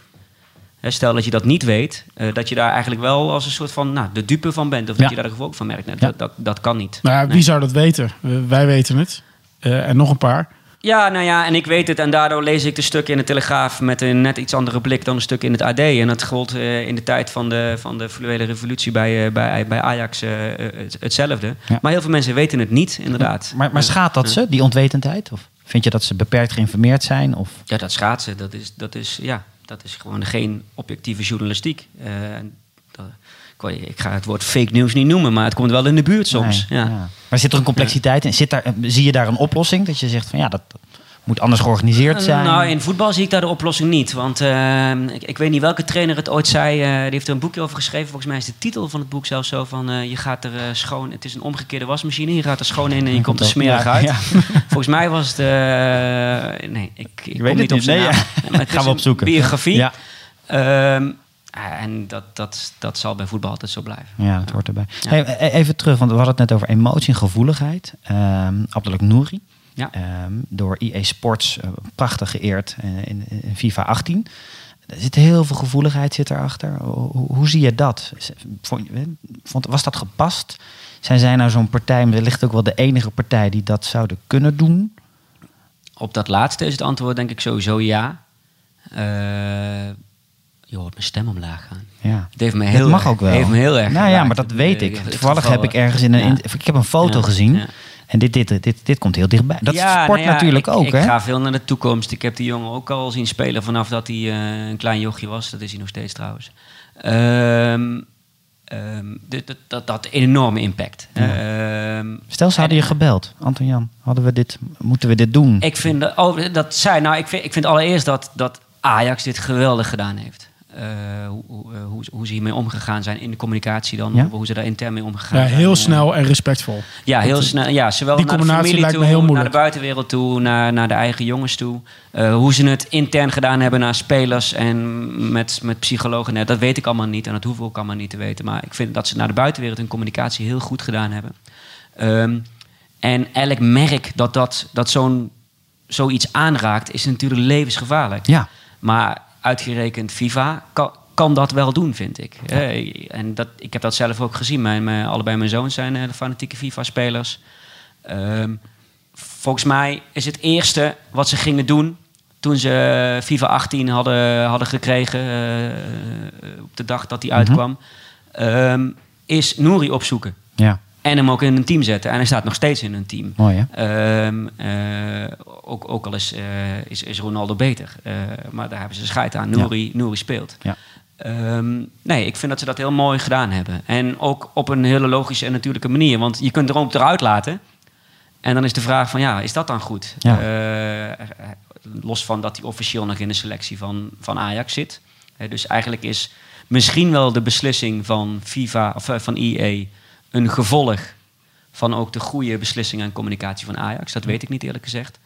Hè, Stel dat je dat niet weet, eh, dat je daar eigenlijk wel als een soort van nou, de dupe van bent. Of
Ja.
dat je daar gevolg van merkt. Nou,
Ja.
dat, dat, dat kan niet.
nou ja,
Nee.
wie zou dat weten? Eh, wij weten het. Eh, en nog een paar.
Ja, nou ja, en ik weet het. En daardoor lees ik de stukken in de Telegraaf met een net iets andere blik dan een stuk in het AD. En dat gold eh, in de tijd van de, van de fluwele revolutie bij, eh, bij, bij Ajax eh, het- hetzelfde.
Ja.
Maar heel veel mensen weten het niet, inderdaad.
Maar, maar schaadt dat ze, die ontwetendheid? Of vind je dat ze beperkt geïnformeerd zijn? Of?
Ja, dat schaatsen, dat is, dat is, ja, dat is gewoon geen objectieve journalistiek. Eh, ik ga het woord fake news niet noemen, maar het komt wel in de buurt soms.
Nee,
ja.
Maar zit er een complexiteit in? Zit daar, zie je daar een oplossing? Dat je zegt van ja, dat moet anders georganiseerd zijn?
Nou, in voetbal zie ik daar de oplossing niet. Want eh, ik, ik weet niet welke trainer het ooit zei. eh, die heeft er een boekje over geschreven. Volgens mij is de titel van het boek zelfs zo van... eh, je gaat er eh, schoon... Het is een omgekeerde wasmachine. Je gaat er schoon in en je komt er smerig
Ja,
uit.
ja. <laughs>
Volgens mij was het... eh, nee, ik, ik
weet
kom
het
niet op zijn
Nee,
naam.
ja.
Maar het
Gaan we opzoeken.
biografie.
Ja.
Ehm, en dat, dat, dat zal bij voetbal altijd zo blijven.
Ja, dat hoort erbij.
Ja.
Hey, e- even terug, want we hadden het net over emotie en gevoeligheid. Ehm Abdelak Nouri,
Ja.
ehm, door EA Sports eh, prachtig geëerd eh, in, in FIFA 18. Er zit heel veel gevoeligheid zit erachter. Hoe, hoe zie je dat? Vond, was dat gepast? Zijn zij nou zo'n partij, wellicht ook wel de enige partij die dat zouden kunnen doen?
Op dat laatste is het antwoord denk ik sowieso ja. Eh, je hoort mijn stem omlaag gaan.
Ja.
Het heeft me
Dat
heel
mag
erg,
ook wel.
Heeft me heel erg
Nou ja, maar dat weet ik. Toevallig heb ik ergens in een.
ja.
ik heb een foto
Ja,
gezien.
ja.
En dit, dit, dit, dit komt heel dichtbij. Dat
Ja,
is sport
nou ja,
natuurlijk
ik,
ook,
ik
hè?
ga veel naar de toekomst. Ik heb die jongen ook al zien spelen vanaf dat hij eh, een klein jochje was. Dat is hij nog steeds trouwens. Ehm, ehm, dit- dat, dat, dat enorme impact. Ehm,
Stel, ze hadden je gebeld. Anton Jan, hadden we dit, moeten we dit doen?
Ik vind dat, oh, dat zij, nou, ik vind, ik vind allereerst dat, dat Ajax dit geweldig gedaan heeft. Eh, hoe, hoe, eh, hoe, ze hiermee omgegaan zijn in de communicatie dan,
Ja?
hoe ze daar intern mee omgegaan
Ja,
zijn.
heel
Eh,
snel en respectvol.
Ja, heel snel. Ja, zowel
die
naar de familie
lijkt me
toe, naar de buitenwereld toe, naar, naar de eigen jongens toe. Eh, hoe ze het intern gedaan hebben naar spelers en met, met psychologen, nee, dat weet ik allemaal niet en dat hoef ik ook allemaal niet te weten. Maar ik vind dat ze naar de buitenwereld hun communicatie heel goed gedaan hebben. Ehm, en elk merk dat, dat, dat zo'n, zoiets aanraakt, is natuurlijk levensgevaarlijk.
Ja,
Maar uitgerekend FIFA kan, kan dat wel doen, vind ik. En dat, ik heb dat zelf ook gezien. Mijn, mijn- allebei mijn zoons zijn eh, fanatieke FIFA-spelers. Ehm, volgens mij is het eerste wat ze gingen doen... toen ze FIFA 18 hadden, hadden gekregen... eh, op de dag dat die uitkwam... ehm, is Nouri opzoeken.
ja.
En hem ook in een team zetten. En hij staat nog steeds in een team.
mooi hè?
Ehm, eh, ook, ook al is, eh, is, is Ronaldo beter. Eh, maar daar hebben ze scheid aan. Nouri, Nouri speelt.
Ja.
Ehm, nee, ik vind dat ze dat heel mooi gedaan hebben. En ook op een hele logische en natuurlijke manier. Want je kunt er ook eruit laten. En dan is de vraag van, ja, is dat dan goed?
Ja.
Los van dat hij officieel nog in de selectie van, van Ajax zit. Dus eigenlijk is misschien wel de beslissing van FIFA of van EA een gevolg van ook de goede beslissingen en communicatie van Ajax. Dat weet ik niet eerlijk gezegd.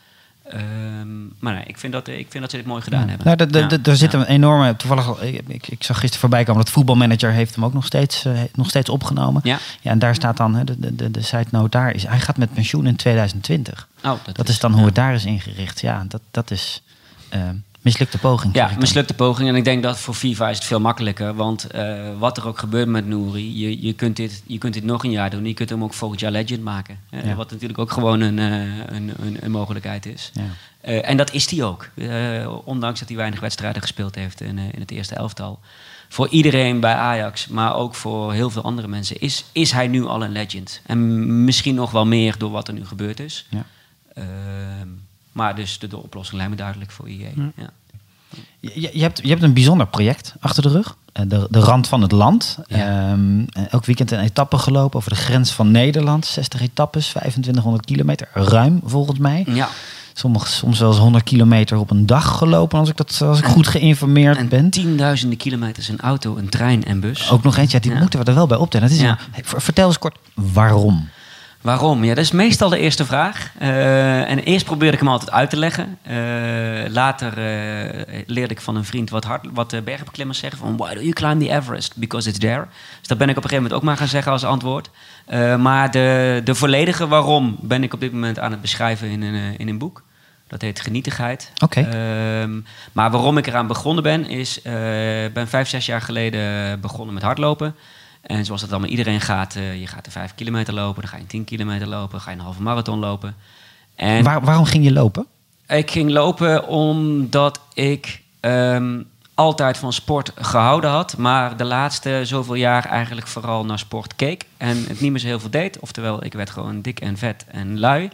Ehm, maar nee, ik vind, dat, ik vind dat ze dit mooi gedaan hebben.
Nou, de- de-
Ja.
de- er zit een enorme. Toevallig, ik, ik, ik zag gisteren voorbij komen dat voetbalmanager heeft hem ook nog steeds, eh, nog steeds opgenomen.
Ja.
Ja, en daar staat dan, de, de, de, de side note daar is, hij gaat met pensioen in 2020.
Oh,
Dat is dan hoe het daar is ingericht. Ja, dat, dat is eh, mislukte poging.
Ja, mislukte poging. En ik denk dat voor FIFA is het veel makkelijker. Want eh, wat er ook gebeurt met Nouri, je, je, kunt dit, je kunt dit nog een jaar doen. Je kunt hem ook volgend jaar Legend maken.
Ja.
Wat natuurlijk ook gewoon een, eh, een, een, een mogelijkheid is.
Ja.
Eh, en dat is hij ook. Ondanks dat hij weinig wedstrijden gespeeld heeft in, in het eerste elftal. Voor iedereen bij Ajax, maar ook voor heel veel andere mensen, is, is hij nu al een legend. En misschien nog wel meer door wat er nu gebeurd is.
Ja.
Maar dus de, de oplossing lijkt me duidelijk voor IE. Ja.
Je, je, hebt, je hebt een bijzonder project achter de rug. Eh, De, de rand van het land.
Ja.
Ehm, eh, elk weekend een etappe gelopen over de grens van Nederland. 60 etappes, 2500 kilometer. Ruim volgens mij.
ja.
Sommige, soms wel eens 100 kilometer op een dag gelopen. Als ik, dat, als ik goed geïnformeerd
En
ben.
tienduizenden kilometers in auto, een trein en bus.
Ook nog eentje, ja, die
Ja.
moeten we er wel bij optellen. Het is
Ja.
een- vertel eens kort waarom.
Waarom? Ja, dat is meestal de eerste vraag. Eh, en eerst probeerde ik hem altijd uit te leggen. Eh, later eh, leerde ik van een vriend wat, hard, wat bergbeklimmers zeggen. Van, why do you climb the Everest? Because it's there. Dus dat ben ik op een gegeven moment ook maar gaan zeggen als antwoord. Maar de, de volledige waarom ben ik op dit moment aan het beschrijven in een, in een boek. Dat heet Genietigheid.
Oké.
Ehm, maar waarom ik eraan begonnen ben, is... Ik ben vijf, zes jaar geleden begonnen met hardlopen. En zoals dat allemaal iedereen gaat... eh, je gaat de vijf kilometer lopen, dan ga je tien kilometer lopen... dan ga je een halve marathon lopen. En
Waar, waarom ging je lopen?
ik ging lopen omdat ik ehm, altijd van sport gehouden had... maar de laatste zoveel jaar eigenlijk vooral naar sport keek... en het niet meer zo heel veel deed. Oftewel, ik werd gewoon dik en vet en lui...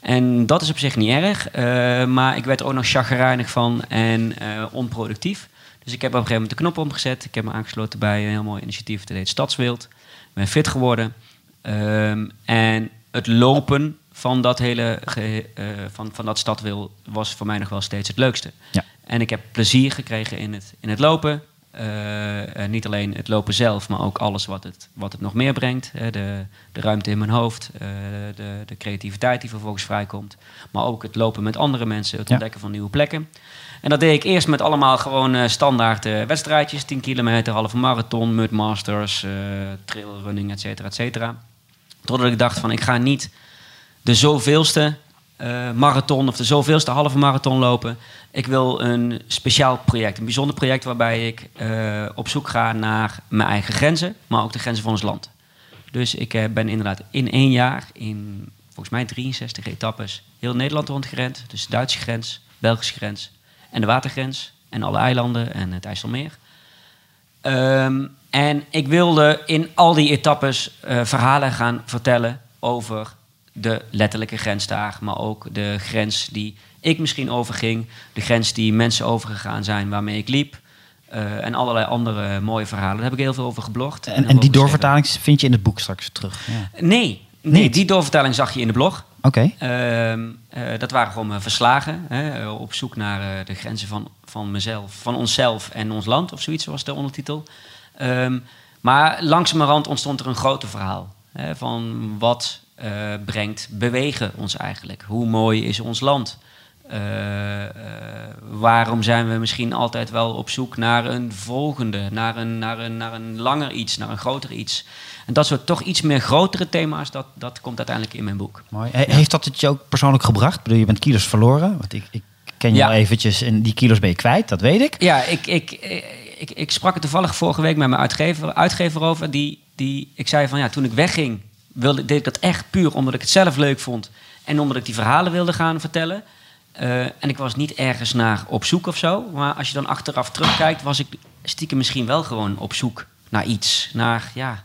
En dat is op zich niet erg, eh, maar ik werd er ook nog chagrijnig van en eh, onproductief. Dus ik heb op een gegeven moment de knop omgezet. Ik heb me aangesloten bij een heel mooi initiatief, dat heet Stadswild. Ik ben fit geworden. Ehm, en het lopen van dat hele eh, van, van dat stadwild was voor mij nog wel steeds het leukste.
Ja.
En ik heb plezier gekregen in het, in het lopen. Eh, eh, niet alleen het lopen zelf, maar ook alles wat het, wat het nog meer brengt. De, de ruimte in mijn hoofd, eh, de, de creativiteit die vervolgens vrijkomt. Maar ook het lopen met andere mensen, het
Ja.
ontdekken van nieuwe plekken. En dat deed ik eerst met allemaal gewoon standaard wedstrijdjes. 10 kilometer, halve marathon, mud masters, eh trailrunning, et cetera, et cetera. Totdat ik dacht van ik ga niet de zoveelste eh, marathon of de zoveelste halve marathon lopen. Ik wil een speciaal project, een bijzonder project waarbij ik eh, op zoek ga naar mijn eigen grenzen, maar ook de grenzen van ons land. Dus ik eh, ben inderdaad in één jaar, in volgens mij 63 etappes, heel Nederland rondgerend. Dus de Duitse grens, Belgische grens en de watergrens en alle eilanden en het IJsselmeer. Ehm, en ik wilde in al die etappes verhalen gaan vertellen over de letterlijke grens daar, maar ook de grens die ik misschien overging, de grens die mensen overgegaan zijn waarmee ik liep. eh, en allerlei andere mooie verhalen. Daar heb ik heel veel over geblogd.
En, en die
geschreven.
doorvertaling vind je in het boek straks terug. Ja.
Nee, nee
Niet?
die doorvertaling zag je in de blog.
Oké.
Ehm, eh, dat waren gewoon verslagen. Hè, eh, op zoek naar de grenzen van, van mezelf, van onszelf en ons land, of zoiets was de ondertitel. Ehm, maar langzamerhand ontstond er een groter verhaal. Hè, van wat eh, brengt bewegen ons eigenlijk? Hoe mooi is ons land? Eh, eh, waarom zijn we misschien altijd wel op zoek naar een volgende, naar een, naar een, naar een langer iets, naar een groter iets? En dat soort toch iets meer grotere thema's, dat, dat komt uiteindelijk in mijn boek.
Mooi. He- Heeft dat het je ook persoonlijk gebracht? Ik bedoel, je bent kilo's verloren. Want ik, ik ken je
Ja.
al eventjes en die kilo's ben je kwijt, dat weet ik.
Ja, ik, ik, ik, ik sprak er toevallig vorige week met mijn uitgever, uitgever over. Die, die, ik zei van ja, toen ik wegging, wilde, deed ik dat echt puur omdat ik het zelf leuk vond. En omdat ik die verhalen wilde gaan vertellen. Eh, en ik was niet ergens naar op zoek of zo. Maar als je dan achteraf terugkijkt, was ik stiekem misschien wel gewoon op zoek naar iets. Naar ja,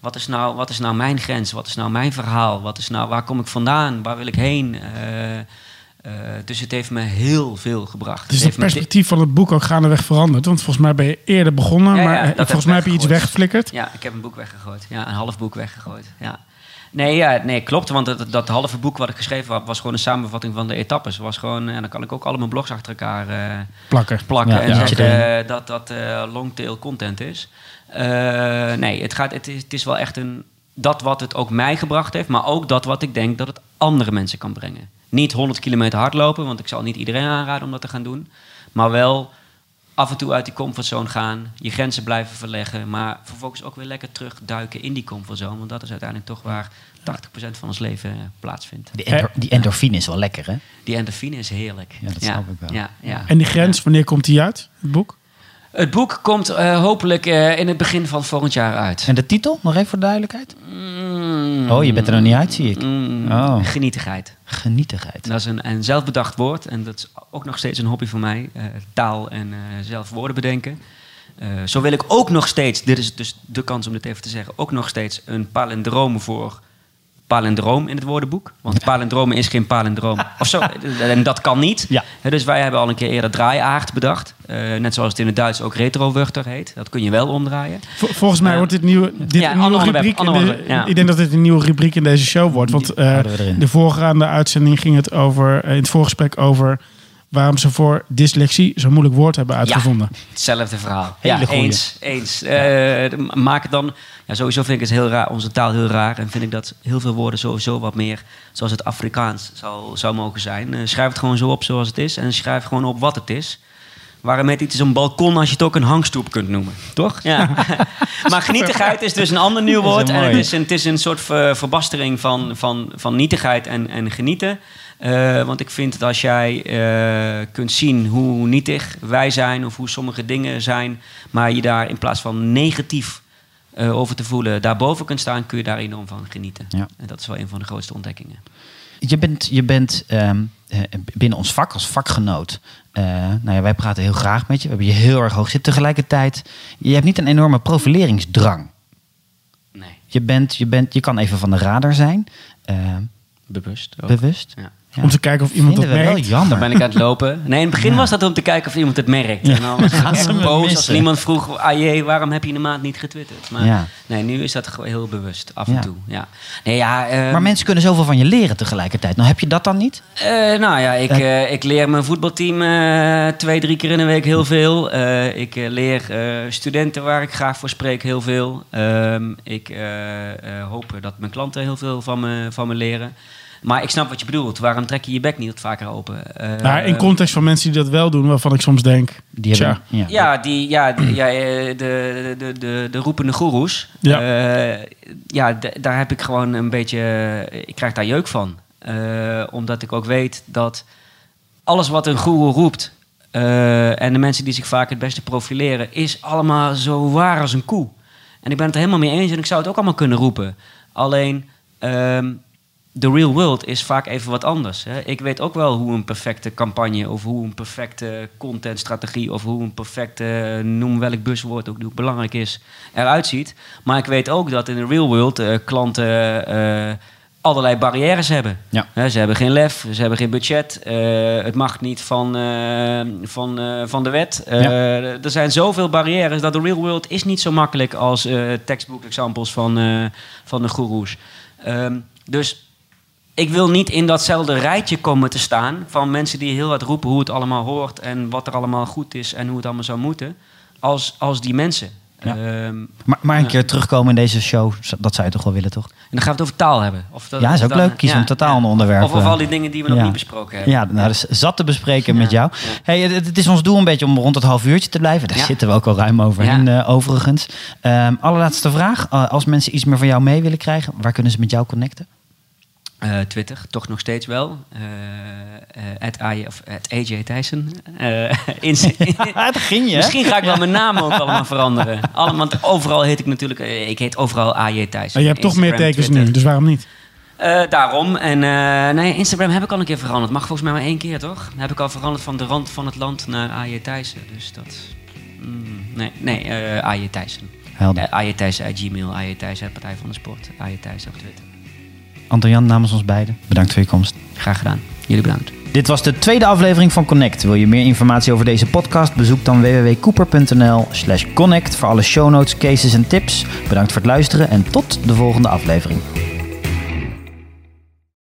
wat is nou, wat is nou mijn grens? Wat is nou mijn verhaal? Wat is nou, waar kom ik vandaan? Waar wil ik heen? Eh, eh, dus het heeft me heel veel gebracht.
Dus
het
het perspectief van het boek ook gaandeweg veranderd. Want volgens mij ben je eerder begonnen,
Ja,
maar eh, volgens mij heb je iets weggeflikkerd.
Ja, ik heb een boek weggegooid. Ja, een half boek weggegooid. Ja. Nee, ja, nee, klopt. Want dat, dat halve boek wat ik geschreven had, was gewoon een samenvatting van de etappes. Was gewoon, en dan kan ik ook alle mijn blogs achter elkaar eh,
Plakken.
plakken
Ja,
en
ja.
zeggen eh, dat dat eh longtail content is. Eh, nee, het, gaat, het, is, het is wel echt een, dat wat het ook mij gebracht heeft, maar ook dat wat ik denk dat het andere mensen kan brengen. Niet 100 kilometer hardlopen, want ik zal niet iedereen aanraden om dat te gaan doen. Maar wel af en toe uit die comfortzone gaan, je grenzen blijven verleggen, maar vervolgens ook weer lekker terugduiken in die comfortzone. Want dat is uiteindelijk toch waar 80% van ons leven eh, plaatsvindt.
Die, endo- die endorfine is wel lekker, hè?
Die endorfine is heerlijk.
Ja, dat snap ik wel.
Ja, ja.
En die grens, wanneer komt die uit, het boek?
Het boek komt eh, hopelijk eh, in het begin van volgend jaar uit.
En de titel, nog even voor de duidelijkheid?
Mm,
Oh, je bent er nog niet uit, zie ik.
mm,
Oh.
Genietigheid.
Genietigheid.
Dat is een, een zelfbedacht woord en dat is ook nog steeds een hobby van mij. eh, taal en zelf woorden bedenken. Zo wil ik ook nog steeds, dit is dus de kans om dit even te zeggen, ook nog steeds een palindroom voor palindroom in het woordenboek. Want palindroom is geen palindroom. Of zo, <laughs> en dat kan niet.
Ja.
Hè, dus wij hebben al een keer eerder draaiaard bedacht. Eh, net zoals het in het Duits ook retrowurter heet. Dat kun je wel omdraaien.
Vol- volgens mij
Ja.
wordt dit, nieuwe, dit
Ja,
een nieuwe rubriek. de-
ja.
Ik denk dat dit een nieuwe rubriek in deze show wordt. Want eh,
erin.
de voorgaande uitzending ging het over, eh, in het voorgesprek over waarom ze voor dyslexie zo'n moeilijk woord hebben uitgevonden.
Hetzelfde verhaal.
Hele
ja,
goeie.
eens. eens. Eh, maak het dan. Ja, sowieso vind ik het heel raar, onze taal heel raar. En vind ik dat heel veel woorden sowieso wat meer zoals het Afrikaans zou, zou mogen zijn. Eh, schrijf het gewoon zo op zoals het is. En schrijf gewoon op wat het is. Waarom heet iets een balkon als je het ook een hangstoep kunt noemen? Toch? Ja. <laughs> maar genietigheid is dus een ander nieuw woord. En het is een, het is een soort ver- verbastering van, van, van nietigheid en, en genieten. Eh, want ik vind dat als jij eh, kunt zien hoe nietig wij zijn of hoe sommige dingen zijn, maar je daar in plaats van negatief eh, over te voelen daarboven kunt staan, kun je daar enorm van genieten.
Ja.
En dat is wel een van de grootste ontdekkingen.
Je bent, je bent ehm, eh, binnen ons vak, als vakgenoot. nou ja, wij praten heel graag met je. We hebben je heel erg hoog zitten. Tegelijkertijd, je hebt niet een enorme profileringsdrang.
Nee,
Je, bent, je, bent, je kan even van de radar zijn. eh,
bewust. Ook.
bewust.
Ja.
Ja.
Om te kijken of iemand dat
Vinden we wel
merkt.
jammer.
Dan ben ik aan het lopen. Nee, in het begin was dat om te kijken of iemand het merkt. En dan was <laughs>
Gaan ze
boos als
missen?
iemand vroeg... Ah jee, waarom heb je in de maand niet getwitterd? Maar
Ja.
nee, nu is dat gewoon heel bewust. Af
Ja.
en toe. Ja. Nee, ja, ehm,
Maar mensen kunnen zoveel van je leren tegelijkertijd. Nou, heb je dat dan niet?
Eh, nou ja, ik, eh, ik leer mijn voetbalteam eh, twee, drie keer in de week heel veel. Eh, ik eh, leer eh, studenten waar ik graag voor spreek heel veel. Ehm, ik eh, eh, hoop dat mijn klanten heel veel van me, van me leren. Maar ik snap wat je bedoelt. Waarom trek je je bek niet wat vaker open? Eh,
Nou, in context van mensen die dat wel doen, waarvan ik soms denk...
Die hebben, ja.
Ja, die, ja, die- ja eh, de, de, de, de roepende goeroes.
Ja.
Ja, ja daar heb ik gewoon een beetje... Ik krijg daar jeuk van. Eh, omdat ik ook weet dat alles wat een goeroe roept... eh, en de mensen die zich vaak het beste profileren... is allemaal zo waar als een koe. En ik ben het er helemaal mee eens en ik zou het ook allemaal kunnen roepen. Alleen... ehm, de real world is vaak even wat anders. Hè. Ik weet ook wel hoe een perfecte campagne of hoe een perfecte contentstrategie of hoe een perfecte, noem welk buswoord ook belangrijk is, eruit ziet. Maar ik weet ook dat in de real world eh, klanten eh, allerlei barrières hebben.
Ja.
Hè, ze hebben geen lef, ze hebben geen budget, eh, het mag niet van, van, van de wet. Eh, Er zijn zoveel barrières dat de real world is niet zo makkelijk als textbook examples van, van de goeroes. Ehm, dus ik wil niet in datzelfde rijtje komen te staan van mensen die heel hard roepen hoe het allemaal hoort en wat er allemaal goed is en hoe het allemaal zou moeten, als, als die mensen.
Ja.
Ehm,
Maar, maar een
Ja.
keer terugkomen in deze show, dat zou je toch wel willen, toch?
en dan gaan we het over taal hebben. Of dat,
Ja, is ook
dan-
leuk. Kies een totaal ander onderwerp.
Of over
eh.
al die dingen die we nog niet besproken hebben.
Ja, nou, dus zat te bespreken met jou. Hey, het, het is ons doel een beetje om rond het half uurtje te blijven. Daar zitten we ook al ruim overheen,
Ja.
eh, overigens. Ehm, allerlaatste vraag. Uh, als mensen iets meer van jou mee willen krijgen, waar kunnen ze met jou connecten?
Eh, Twitter, toch nog steeds wel. Eh eh, at AJ, of at AJ Thijssen. Insta-
dat ging je.
Misschien ga ik wel mijn naam ook allemaal veranderen. Allemaal, want overal heet ik natuurlijk... ik heet overal AJ Thijssen.
Maar je hebt toch meer tekens
Twitter.
nu, dus waarom niet?
Daarom. En nee, Instagram heb ik al een keer veranderd. Mag volgens mij maar één keer, toch? heb ik al veranderd van de rand van het land naar AJ Thijssen. Dus dat... mm, nee, nee AJ Thijssen.
Helder.
AJ Thijssen uit Gmail. AJ Thijssen uit Partij van de Sport. AJ Thijssen op Twitter.
Anton-Jan namens ons beiden, bedankt voor je komst.
Graag gedaan. Jullie bedankt.
Dit was de tweede aflevering van Connect. Wil je meer informatie over deze podcast? Bezoek dan www.cooper.nl connect voor alle show notes, cases en tips. Bedankt voor het luisteren en tot de volgende aflevering.